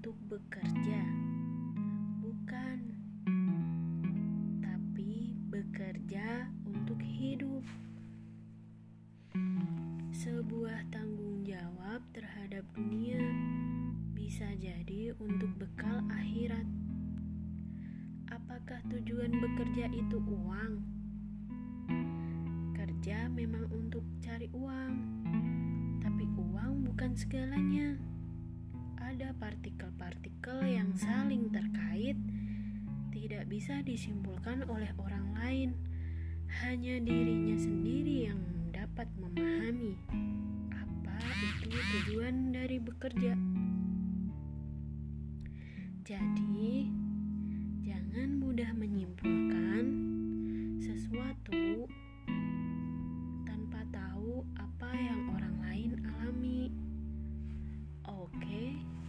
untuk bekerja, bukan, tapi bekerja untuk hidup. Sebuah tanggung jawab terhadap dunia bisa jadi untuk bekal akhirat. Apakah tujuan bekerja itu uang? Kerja memang untuk cari uang, tapi uang bukan segalanya partikel-partikel yang hmm. saling terkait tidak bisa disimpulkan oleh orang lain. Hanya dirinya sendiri yang dapat memahami apa itu tujuan dari bekerja. Jadi, jangan mudah menyimpulkan sesuatu tanpa tahu apa yang orang lain alami. Oke. Okay.